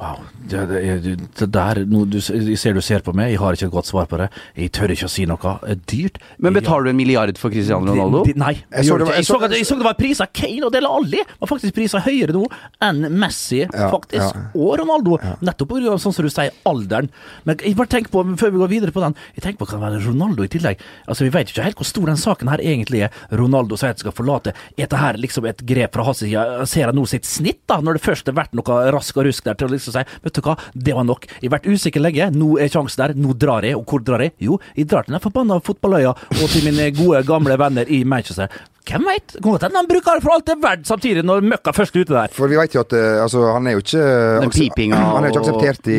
Wow. Det, det, det der, no, du, jeg ser du ser på meg, jeg har ikke et godt svar på det. Jeg tør ikke å si noe. Det er dyrt. Men betaler du en milliard for Cristiano Ronaldo? De, de, nei, Jeg så jeg, det var- jeg, jeg så, så- at- jeg så det var priser Kane og Dele Alli var faktisk priser høyere nå enn Messi Ja, faktisk, ja. og Ronaldo. Nettopp pga. sånn som du sier, alderen. Men jeg bare tenker på, før vi går videre på den, jeg tenker på hva det være Ronaldo i tillegg. Altså Vi vet ikke helt hvor stor den saken her egentlig er. Ronaldo sier at han skal forlate. Er dette her liksom et grep fra hans side? Ser han nå sitt snitt, da, når det først har vært noe rask og rusk der, til å liksom si vet du hva, det var nok. Jeg har vært usikker lenge, nå er sjansen der, nå drar jeg. Og hvor drar jeg? Jo, jeg drar til den forbanna fotballøya og til mine gode, gamle venner i Manchester. Hvem veit? Kan godt hende han bruker det for alt det er verdt samtidig, når møkka først er ute der. For vi vet jo at eh, altså, han er jo ikke Den pipinga Han er jo ikke akseptert i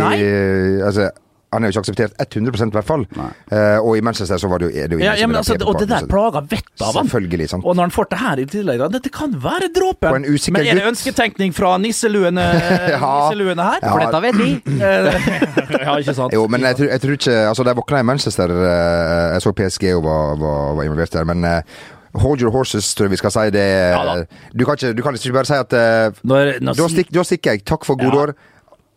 altså, han er jo ikke akseptert 100% i hvert fall. Eh, og i Manchester så var det jo, er det jo Ja, ja, men altså, og det der plager vettet av han. Selvfølgelig, sant. Og når han får det her i tillegg, dette kan være dråpen. Men er det gutt. ønsketenkning fra nisseluene, [LAUGHS] Ja. nisseluene her? For dette vet vi. [LAUGHS] [LAUGHS] ja, ikke sant? Jo, men jeg tror, jeg tror ikke Altså, de våkna i Manchester. eh, Jeg så PSG og var, var, var involvert der, men eh, Hold your horses, tror jeg vi skal si. Det, ja, du, kan ikke, du kan ikke bare si at uh, Når, når Da da stikker jeg. Takk for gode Ja. år.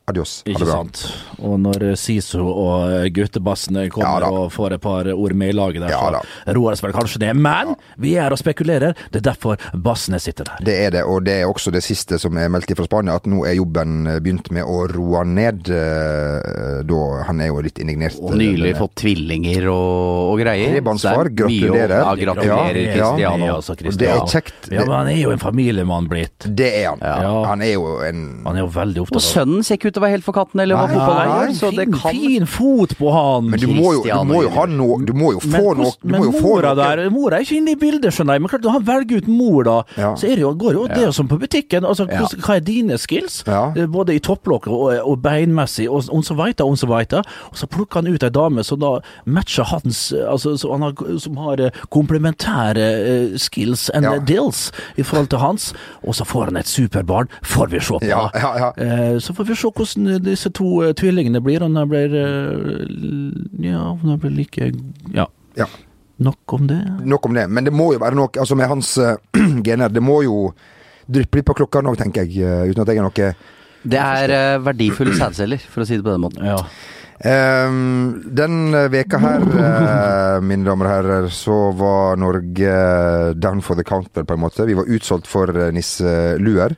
Adios. Ha Ikke det bra. sant. Og når Siso og guttebassene kommer ja, og får et par ord med i laget der, Ja så roer det seg vel kanskje det. Men vi er og spekulerer. Det er derfor bassene sitter der. Det er det, og det er også det siste som er meldt fra Spania, at nå er jobben begynt med å roe ned. eh, Da Han er jo litt indignert. Og nylig eh, fått tvillinger og, og greier. Trebarnsfar. Er Gratulerer. Ja, gratulerer, Ja, ja. Cristiano. Ja, altså, det er kjekt. Ja, men han er jo en familiemann blitt. Det er han. Ja. Han er jo en Han er jo veldig Og opptatt av sønnen ser ikke ut til å være helt for katten eller hva Nei, fotball nei, er, så det kan fin fot på han. Men du må jo, du må jo ha noe Du må jo få Men, noe Du må jo få noe der, mora er ikke inne i bildet, skjønner jeg. Men klart, når han velger ut mor, da, Ja. så er det jo, går jo det er jo som på butikken. Altså. Hva er dine skills? Ja. Eh, Både i topplokket og, og beinmessig, og og så veit jeg, og så veit jeg. Og så plukker han ut ei dame som da matcher hans Altså så han har, som har eh, komplementære eh, skills and Ja. deals i forhold til hans. Og så får han et superbarn, får vi se på. Ja, ja, ja. Eh, Så får vi se hvordan disse to uh, tvillingene blir, om de blir uh, Ja, om de blir like Ja. Ja. Nok om det. Nok om det. Men det må jo være noe Altså med hans eh, [CLEARS THROAT] gener Det må jo dryppe litt på klokka nå, tenker jeg. uten at jeg er noe Det er verdifulle sædceller, for å si det på den måten. Ja. Ehm, den eh, veka her, uh, [LAUGHS] mine damer og herrer, så var Norge eh, down for the counter, på en måte. Vi var utsolgt for nisseluer.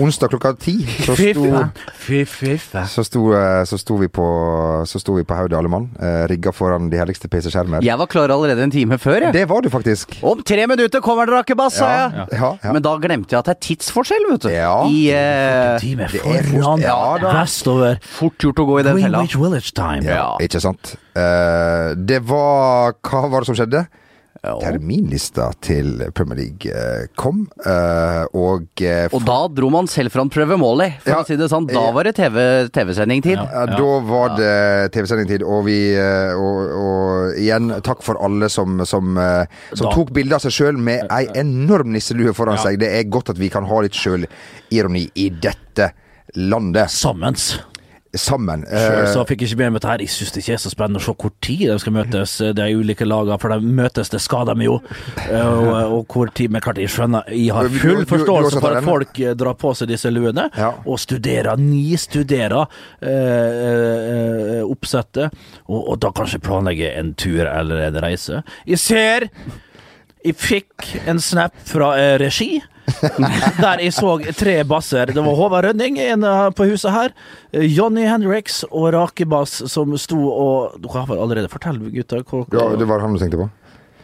Onsdag klokka ti så sto, så sto, så sto vi på Så sto vi på hodet, alle mann. uh, rigga foran de herligste PC-skjermer. Jeg var klar allerede en time før, jeg. Det var du faktisk. Om tre minutter kommer dere, Akebass, sa jeg. Ja, ja. Men da glemte jeg at det er tidsforskjell, vet du. Ja. I uh, Time foran, fort- ja da. vestover. Fort gjort å gå i den fella. Greenwich Village time. Ja. Ikke sant? Uh, det var Hva var det som skjedde? Ja. Terminlista til Premier League eh, kom, uh, og uh, Og da dro man selv fram prøvemålet, for Ja. å si det sånn. Da var det TV TV-sending-tid. Ja, Da var det TV-sendingtid, og vi og, og igjen, takk for alle som, som, som tok bilde av seg sjøl med ei enorm nisselue foran seg. Det er godt at vi kan ha litt sjølironi i dette landet. Sammens. Sammen. Sjøl Eh, så fikk jeg ikke med meg dette her. Jeg syns det ikke er så spennende å se hvor tid de skal møtes, de ulike lagene. For de møtes, det skal de jo. Eh, Og, og hvor tid Men klart, jeg skjønner Jeg har full forståelse for at folk eh, drar på seg disse luene, Ja. og studerer, nistuderer eh, eh, oppsettet, og, og da kanskje planlegger en tur eller en reise. Jeg ser jeg fikk en snap fra eh, regi, [LAUGHS] der jeg så tre basser. Det var Håvard Rønning en eh, på huset her, eh, Johnny Henriks og Rakebass som sto og Du har vel allerede Fortell, gutta Hva, ja, det var han du tenkte på?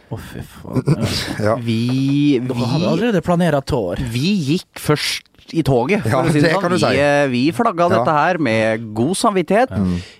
Å, fy faen. [LAUGHS] Ja. Vi, vi, vi, allerede planert tår. vi gikk først i toget, for Ja, å si det det sånn. si. Vi, eh, vi flagga Ja. dette her med god samvittighet.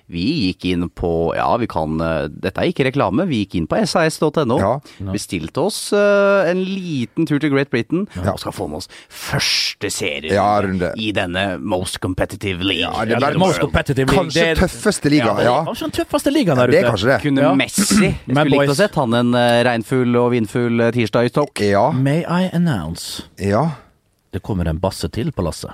Vi gikk inn på Ja, vi kan eh, Dette er ikke reklame. Vi gikk inn på sas.no. Ja. Bestilte oss uh, en liten tur til Great Britain Ja. og skal få med oss første serie Ja, i denne most competitive league. Ja, det verdens- most competitive league. Kanskje Det tøffeste liga. Ja, Kanskje den tøffeste ligaen der det er kanskje det. Kunne Ja. Messi Jeg skulle likt å sett han en uh, regnfull og vindfull eh, tirsdag i Stoke. Ja. May I announce ja. Det kommer en basse til på lasset.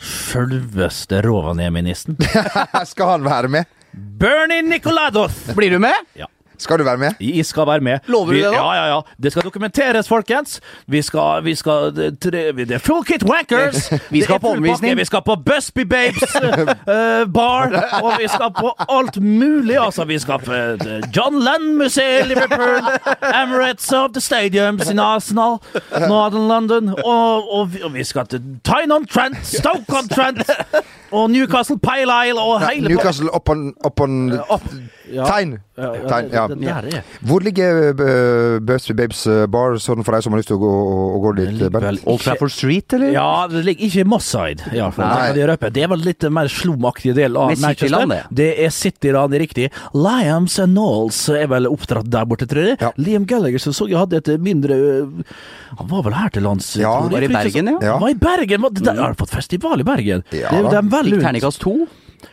Sjølveste Rovaniemi-nissen. [LAUGHS] Skal han være med? Bernie Nicolados, Blir du med? Ja. Skal du være med? Jeg skal være med. Lover du det da? Ja, ja, ja. Det skal dokumenteres, folkens. Vi skal, vi skal Det er full kit wankers. [LAUGHS] Vi skal på omvisning. Vi skal på Busby Babes uh, [LAUGHS] bar, og vi skal på alt mulig. Altså, vi skal på eh, John Lennon-museet i Liverpool, Emirates of the Stadiums in Arsenal, Northern London, og, og, vi, og vi skal til Tyne-on-Trent, Stoke-on-Trent, og Newcastle Pale Isle, og hele Newcastle upon, upon Ja. Tegn. Ja, ja, ja. Det- det der er Hvor ligger uh, Busby Babes uh, bar, sånn for deg som har lyst til å gå, å, å gå dit? vel Old Trafford Street, eller? Ja, det ligger ikke i Mosside. Nei. Det. Det er vel litt mer slomaktig del av Manchester. det. Det er Cityland, riktig. Liams and Knowles er vel oppdratt der borte, tror jeg. Ja. Liam Gallagher som så jeg hadde et mindre øh, Han var vel her til lands? Ja, var i Bergen, ja. Ja. Var i Bergen! Var- Der har fått festival i Bergen. Ja det, det er vel terningkast to.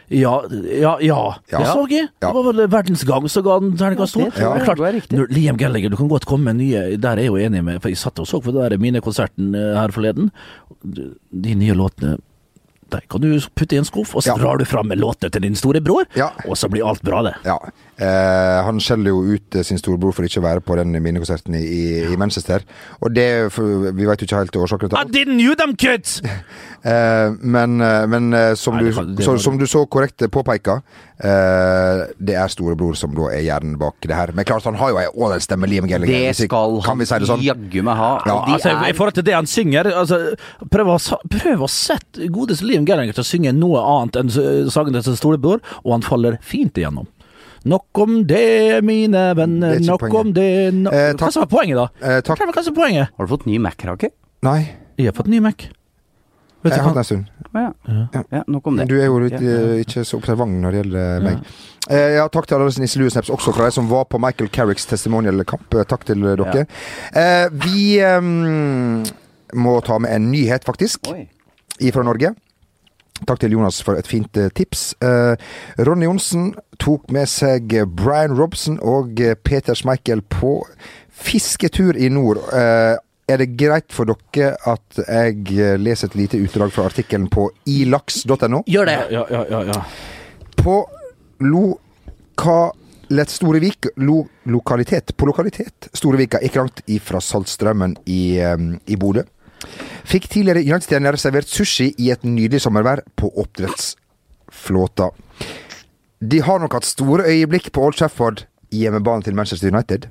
Ja, ja, ja. Det så jeg. Det var vel verdensgang som ga den terningkast to. Ja, klart, når Liam Gallagher, du kan godt komme med nye Der er jeg jo enig med For jeg satt og så på det der minikonserten eh, her forleden. De nye låtene der kan du putte i en skuff, og så drar du fram med låter til din storebror, Ja. og så blir alt bra, det. Ja. Eh, han skjeller jo ut eh, sin storebror for ikke å være på den minnekonserten i, i, i Manchester. Og det Vi vet jo ikke helt årsaken til I didn't knew them kids! [LAUGHS] Eh, men eh, men eh, som, Nei, du, kan- så, som du så korrekt påpeika, eh, det er storebror som da er hjernen bak det her. Men klart, han har jo ei ålreitstemme, Liam Gallagher. Det skal han vi si sånn? jaggu meg ha. Ja, Altså, I er forhold til det han synger altså, Prøv å, prøv å sette godeste Liam Gallagher til å synge noe annet enn sangen til sin storebror, og han faller fint igjennom. Nok om det, mine venner, Det er nok poenget. om det no Eh, Hva som er poenget, da? Eh, takk. Hva som er poenget? Har du fått ny Mac-krake? Nei, Jeg har fått ny Mac. Vet jeg har hatt den en stund. Ja. ja. ja. Nok om Men det. du er jo litt, eh, ikke så observant når det gjelder meg. Eh, ja, takk til alle disse nisselue-snaps, også fra de som var på Michael Carricks testimonial-kamp. Eh, Takk til eh, dere. Eh, vi um, må ta med en nyhet, faktisk, Oi. ifra Norge. Takk til Jonas for et fint eh, tips. Eh, Ronny Johnsen tok med seg Brian Robson og eh, Peter Schmeichel på fisketur i nord. Eh, er det greit for dere at jeg leser et lite utdrag fra artikkelen på ilaks.no? Gjør det! Ja, ja, ja, ja. På lokalet Storevik lo, Lokalitet På lokalitet Storevika, ikke langt ifra Saltstrømmen i, i Bodø. Fikk tidligere United-stjerner servert sushi i et nydelig sommervær på oppdrettsflåta. De har nok hatt store øyeblikk på Old Trafford i hjemmebanen til Manchester United.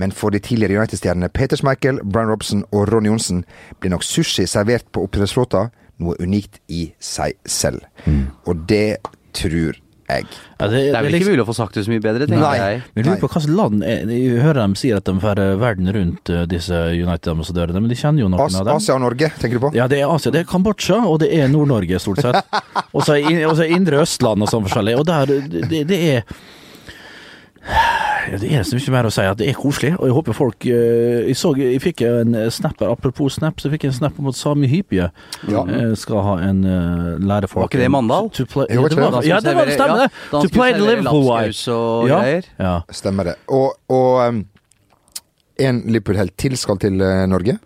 Men for de tidligere United-stjernene Peter Schmeichel, Brian Robson og Ronny Johnsen blir nok sushi servert på oppdrettsflåta noe unikt i seg selv. Og det tror jeg. Ja, Det er vel ikke liksom- mulig å få sagt det så mye bedre, tenker Nei. jeg. Men lurer på hvilket land er, Jeg hører dem sier at de drar verden rundt, eh, disse United-ambassadørene, men de kjenner jo noen As av dem. Asia og Norge, tenker du på? Ja, det er Asia. Det er Kambodsja, og det er Nord-Norge, stort sett. [LAUGHS] Og så er er Indre Østland og sånn forskjellig. Og der Det, det er Det er så mye mer å si at det er koselig, og jeg håper folk eh, Jeg så jeg fikk en snapper, apropos snap, så fikk jeg en snap om at Sami Hypie Ja. eh, skal ha en uh, lærefolk Var ikke det i Mandal? To play, Jo, ja, det var, det? ja, det var det stemmer, det. Ja, To play the Liverpool way. og Ja. greier. Ja. Stemmer det. Og, og um, en Liverpool-helt til skal til uh, Norge.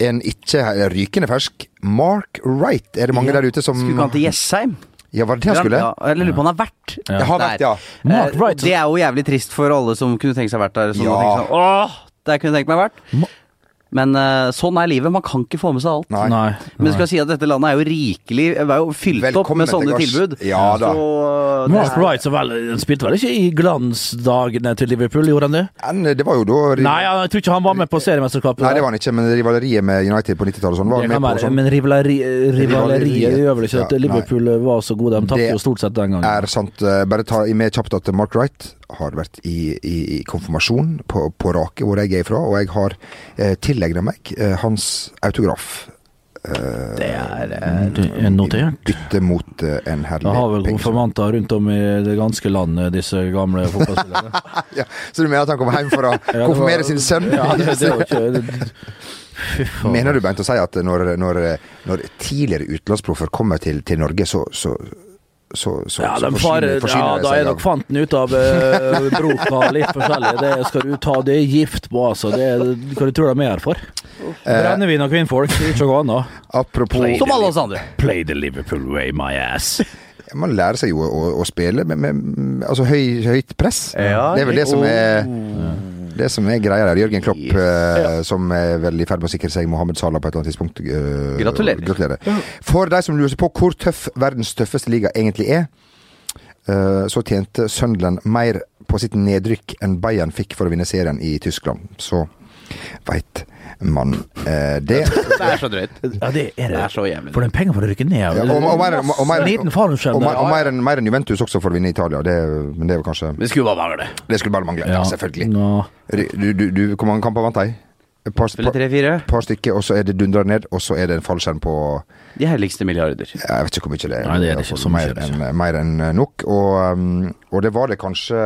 En ikke rykende fersk Mark Wright. Er det mange der ute som Skulle ikke han til Jessheim? Ja, var det det han skulle? Ja, eller lurer på om han har vært Jeg har vært, ja. Mark Eh, Wright. Det er jo jævlig trist for alle som kunne tenkt seg vært der. Som Ja. sånn, Åh, der kunne jeg tenkt meg vært. Men uh, sånn er livet. Man kan ikke få med seg alt. Nei. Nei. Men skal skal si at dette landet er jo rikelig Er jo fylt opp med sånne til tilbud. Ja da. Så, uh, Mark er- Wright så vel, spilte vel ikke i glansdagene til Liverpool, gjorde han det? En, det var jo da Nei, jeg tror ikke han var med på seriemesterskapet. Nei, det var han ikke, men rivaleriet med United på 90-tallet sånn var han med på. Sånn. men rivaleri, rivaleriet gjør vel ikke at Ja, nei. Liverpool var så gode. De tapte jo stort sett den gangen. er sant. Eh, Bare ta med kjapt at Mark Wright har vært i, i, i konfirmasjon på, på Rake, hvor jeg er fra, og jeg har eh, tilegna meg eh, hans autograf. det er eh, Det er notert. Bytte mot eh, en herlig Da har vel konfirmanter rundt om i det ganske land, disse gamle fotballspillerne. [LAUGHS] Ja, så du mener at han kommer hjem for å [LAUGHS] Ja, konfirmere var- sin sønn? Ja, det, det var ikke [LAUGHS] det- Mener du, Bent, å si at når, når, når tidligere utenlandsproffer kommer til, til Norge, så, så, så, så, Ja, så de forsyner- farer, forsyner ja, det da er nok fanten ut av uh, [LAUGHS] broka litt forskjellig. Det skal du ta, det er gift på, altså. Det er, hva du tror de er her for? Brennevin og kvinnfolk, det er ikke noe annet. Apropos Som alle oss andre. Play the Liverpool way, my ass. Man lærer seg jo å, å, å spille med, med altså høy, høyt press. Ja, det er vel det som er oh. Det som er greia der. Jørgen Klopp, Yes. ja. som er vel i ferd med å sikre seg Mohammed Salah på et eller annet tidspunkt. eh, Gratulerer. gratulerer. For de som lurer på hvor tøff verdens tøffeste liga egentlig er, eh, så tjente Sunderland mer på sitt nedrykk enn Bayern fikk for å vinne serien i Tyskland. Så veit man eh, det. [LAUGHS] Det er så drøyt. Ja, det er Det det. er så jævlig. For den penger for å rykke ned. Ja, og, og, mer, og, og, mer, Liten fallskjerm og, og mer, enn, Juventus også for å vinne i Italia. Det, men det er jo kanskje Det skulle bare mangle. Det skulle bare mangle. Ja, selvfølgelig. Du, du, du, hvor mange kamper vant de? Et par, par, par stykker, og så er det dundra ned, og så er det en fallskjerm på De herligste milliarder. Jeg vet ikke hvor mye det er. Nei, det er det ikke. Så mye mer er enn mer enn nok. Og, um, og det var det kanskje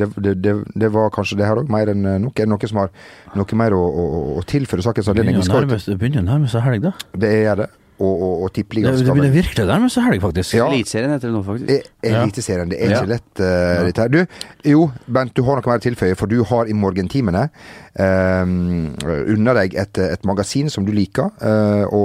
Det, det, det, det var kanskje det her òg, mer enn nok. Er det noe som har noe mer å, å, å tilføre sakens anledning? Det begynner å nærme seg helg, da. Det er det. Og, og, og Det, tippeligaen det skal begynner vel virkelig å nærme seg helg, faktisk. Ja. Eliteserien heter det nå, faktisk. Eliteserien. Det er Ja. ikke lett, uh, dette her. Du, jo, Bent, du har noe mer å tilføye, for du har i morgentimene um, unna deg et, et magasin som du liker uh, å,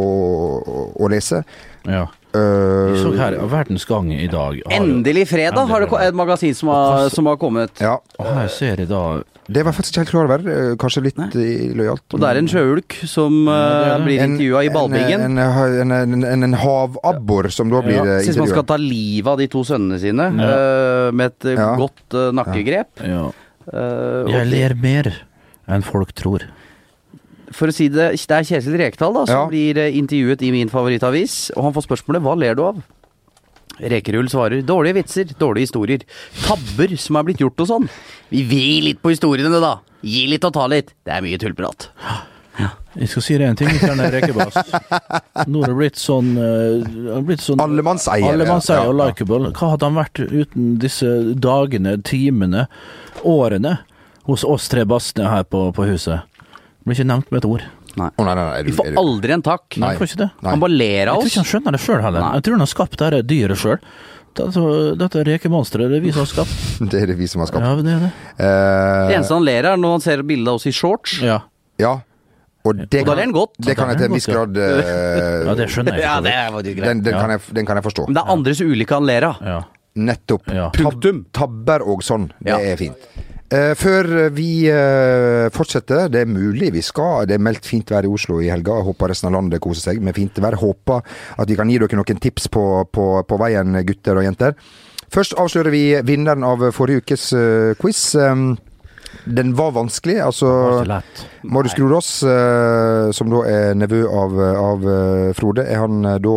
å lese. Ja. Uh, Vi så her Verdens Gang i dag. har Endelig fredag har det et magasin som har, som har kommet. ja, Og her ser jeg da det var jeg faktisk ikke helt klar over. uh, Kanskje litt uh, lojalt. Og det er en sjøulk som det eh, det. blir intervjua i ballbingen. En, en, en, en, en havabbor som da blir Ja, Syns man skal ta livet av de to sønnene sine Ja. eh, med et eh, Ja. godt eh, nakkegrep. ja. Eh, Jeg ler mer enn folk tror. For å si det, det er Kjetil Rekdal da, som Ja. blir eh, intervjuet i min favorittavis, og han får spørsmålet 'Hva ler du av?' Rekerull svarer 'Dårlige vitser, dårlige historier'. Tabber som er blitt gjort og sånn. Vi vrir litt på historiene, da. Gi litt og ta litt. Det er mye tullprat. Jeg skal si deg en ting, kjære Rekebass. Nå har det blitt sånn, uh, blitt sånn Allemannseie. Allemannseie ja. og Ja, ja. likeable. Hva hadde han vært uten disse dagene, timene, årene hos oss tre bassene her på, på huset? Blir ikke nevnt med et ord. Nei. Oh, nei, nei, nei, er du- Vi får aldri en takk. Nei, Nei. får ikke det. Nei. Han bare ler av oss. Jeg tror ikke han skjønner det sjøl heller. Nei. Jeg tror han har skapt dette dyret sjøl. Dette, dette rekemonsteret, det er vi som har skapt. [LAUGHS] Det er det vi som har skapt. Ja, det er det. Uh, Det eneste han ler av, er når han ser bildet av oss i shorts. Ja, ja. Og det Og da ler han godt. Det kan jeg til en viss grad uh, ja det skjønner jeg. Ja, det er greit. den, den, Ja. kan jeg, den kan jeg forstå. Men det er andres ulykke han ler av. Ja. Nettopp. Ja. Tab tabber og sånn. Det Ja. er fint. Eh, før vi eh, fortsetter, det er mulig vi skal Det er meldt fint vær i Oslo i helga. Jeg håper resten av landet koser seg med fint vær. Håper at vi kan gi dere noen tips på, på, på veien, gutter og jenter. Først avslører vi vinneren av forrige ukes eh, quiz. Um, den var vanskelig. Altså. Marius Grodås, som da er nevø av, av Frode, er han da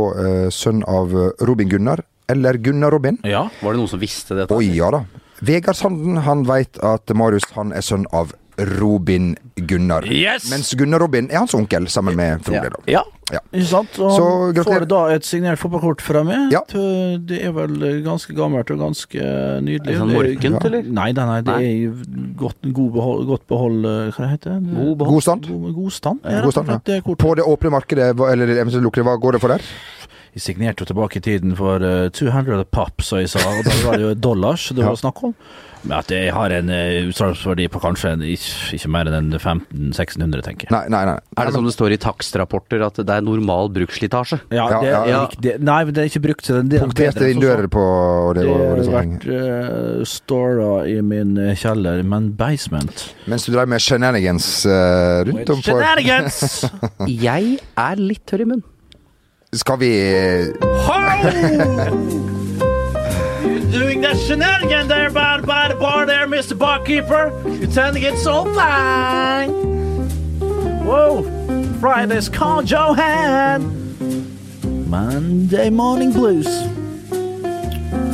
sønn av Robin Gunnar? Eller Gunnar Robin? Ja. Var det noen som visste det? Oi, ja da. Vegard Sanden han veit at Marius han er sønn av Robin Gunnar. Yes! Mens Gunnar Robin er hans onkel, sammen med Frode. Ja. da. Ja, Ja. ikke sant? Og Så han får da et signert fotballkort fra meg. Ja. Det er vel ganske gammelt og ganske nydelig. Er det sånn morkent, eller? Nei, nei, nei, det er er godt, god behold, godt behold eh, Hva heter det? God behold. God stand. God, god stand, ja, God stand, ja. det. På det åpne markedet, eller eventuelt lukkede, hva går det for der? Jeg signerte jo tilbake i tiden for eh, 200 pop, som jeg sa, og da var det jo [LAUGHS] dollars det var Ja. snakk om. Men at jeg har en uh, utsalgsverdi på kanskje en, ikke, ikke mer enn en 1500-1600, tenker jeg. Nei, nei. nei. Er det som det står i takstrapporter, at det er normal bruksslitasje? Ja, Ja, det, ja, det, nei, men det er ikke brukt til den. Det er Punkterte vinduer på og det, Det var, og det har sånn. vært uh, stora i min eh, kjeller, men basement. Mens du drev med shenanigans uh, rundt om på Shenanigans! [LAUGHS] Jeg er litt tørr i munnen. Skal vi Doing that shenanigan there by, by the bar there, Mr. Barkeeper. You tend to get so fine. Whoa, Friday's call Johan. Monday morning blues.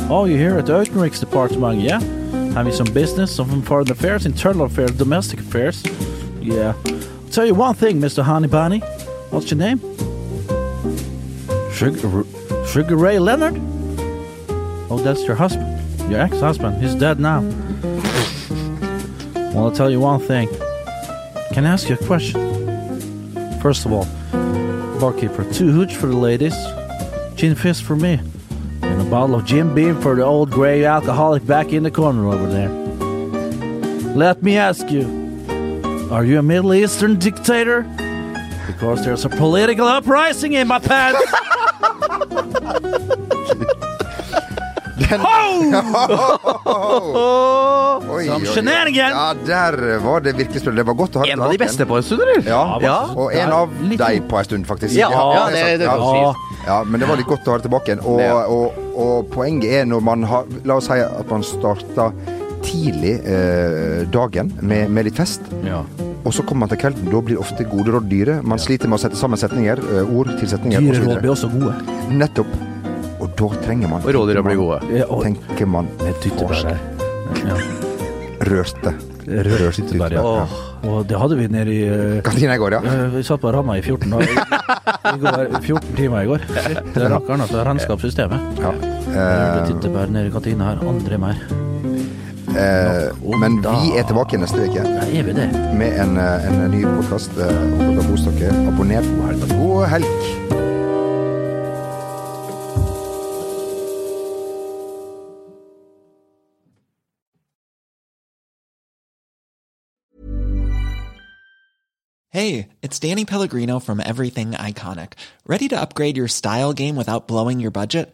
Oh, you're here at the Utenriks department, yeah? Having some business, some foreign affairs, internal affairs, domestic affairs. Yeah. I'll tell you one thing, Mr. Honey Bunny. What's your name? Sugar, Sugar Ray Leonard? Oh, that's your husband. Your ex-husband. He's dead now. well, I'll tell you one thing. Can I ask you a question? First of all, barkeeper, two hooch for the ladies, gin fizz for me, and a bottle of Jim Beam for the old gray alcoholic back in the corner over there. Let me ask you, are you a Middle Eastern dictator? Because there's a political uprising in my pants. [LAUGHS] Den, [LAUGHS] Oi, Some oi, oi. Ja, der var det virkelig sprø. Det var godt å ha En av de beste på en stund, eller? Ja, Ja. og en av Litt- deg på en stund, faktisk. Ja, ja, det- sant. det kan du ja. ja, men det var litt godt å ha det tilbake igjen. Og, og, og poenget er når man har La oss si at man starter tidlig eh, dagen med, med litt fest. Ja. Og så kommer man til kvelden. Da blir ofte gode råd dyre. Man sliter med å sette sammen setninger, eh, ord til setninger Dyre råd blir også gode. Nettopp. Og da trenger man Og rådyra blir gode. Tenker man der. Ja. rørte. Rød ja. Åh. Og det hadde vi nede i eh, Kantina i går, ja. Vi satt på Rana i 14 dager. I går, 14 timer i går. Det rakkeren altså. Regnskapssystemet. ja. Røde Eh, tyttebær nede i kantina her. Andre mer. Eh, men vi er tilbake neste uke. Er vi det? med en, eh, en ny podkast. Klokka kos dere. Abonner. God helg. God helg. Hey, it's Danny Pellegrino from Everything Iconic. Ready to upgrade your style game without blowing your budget?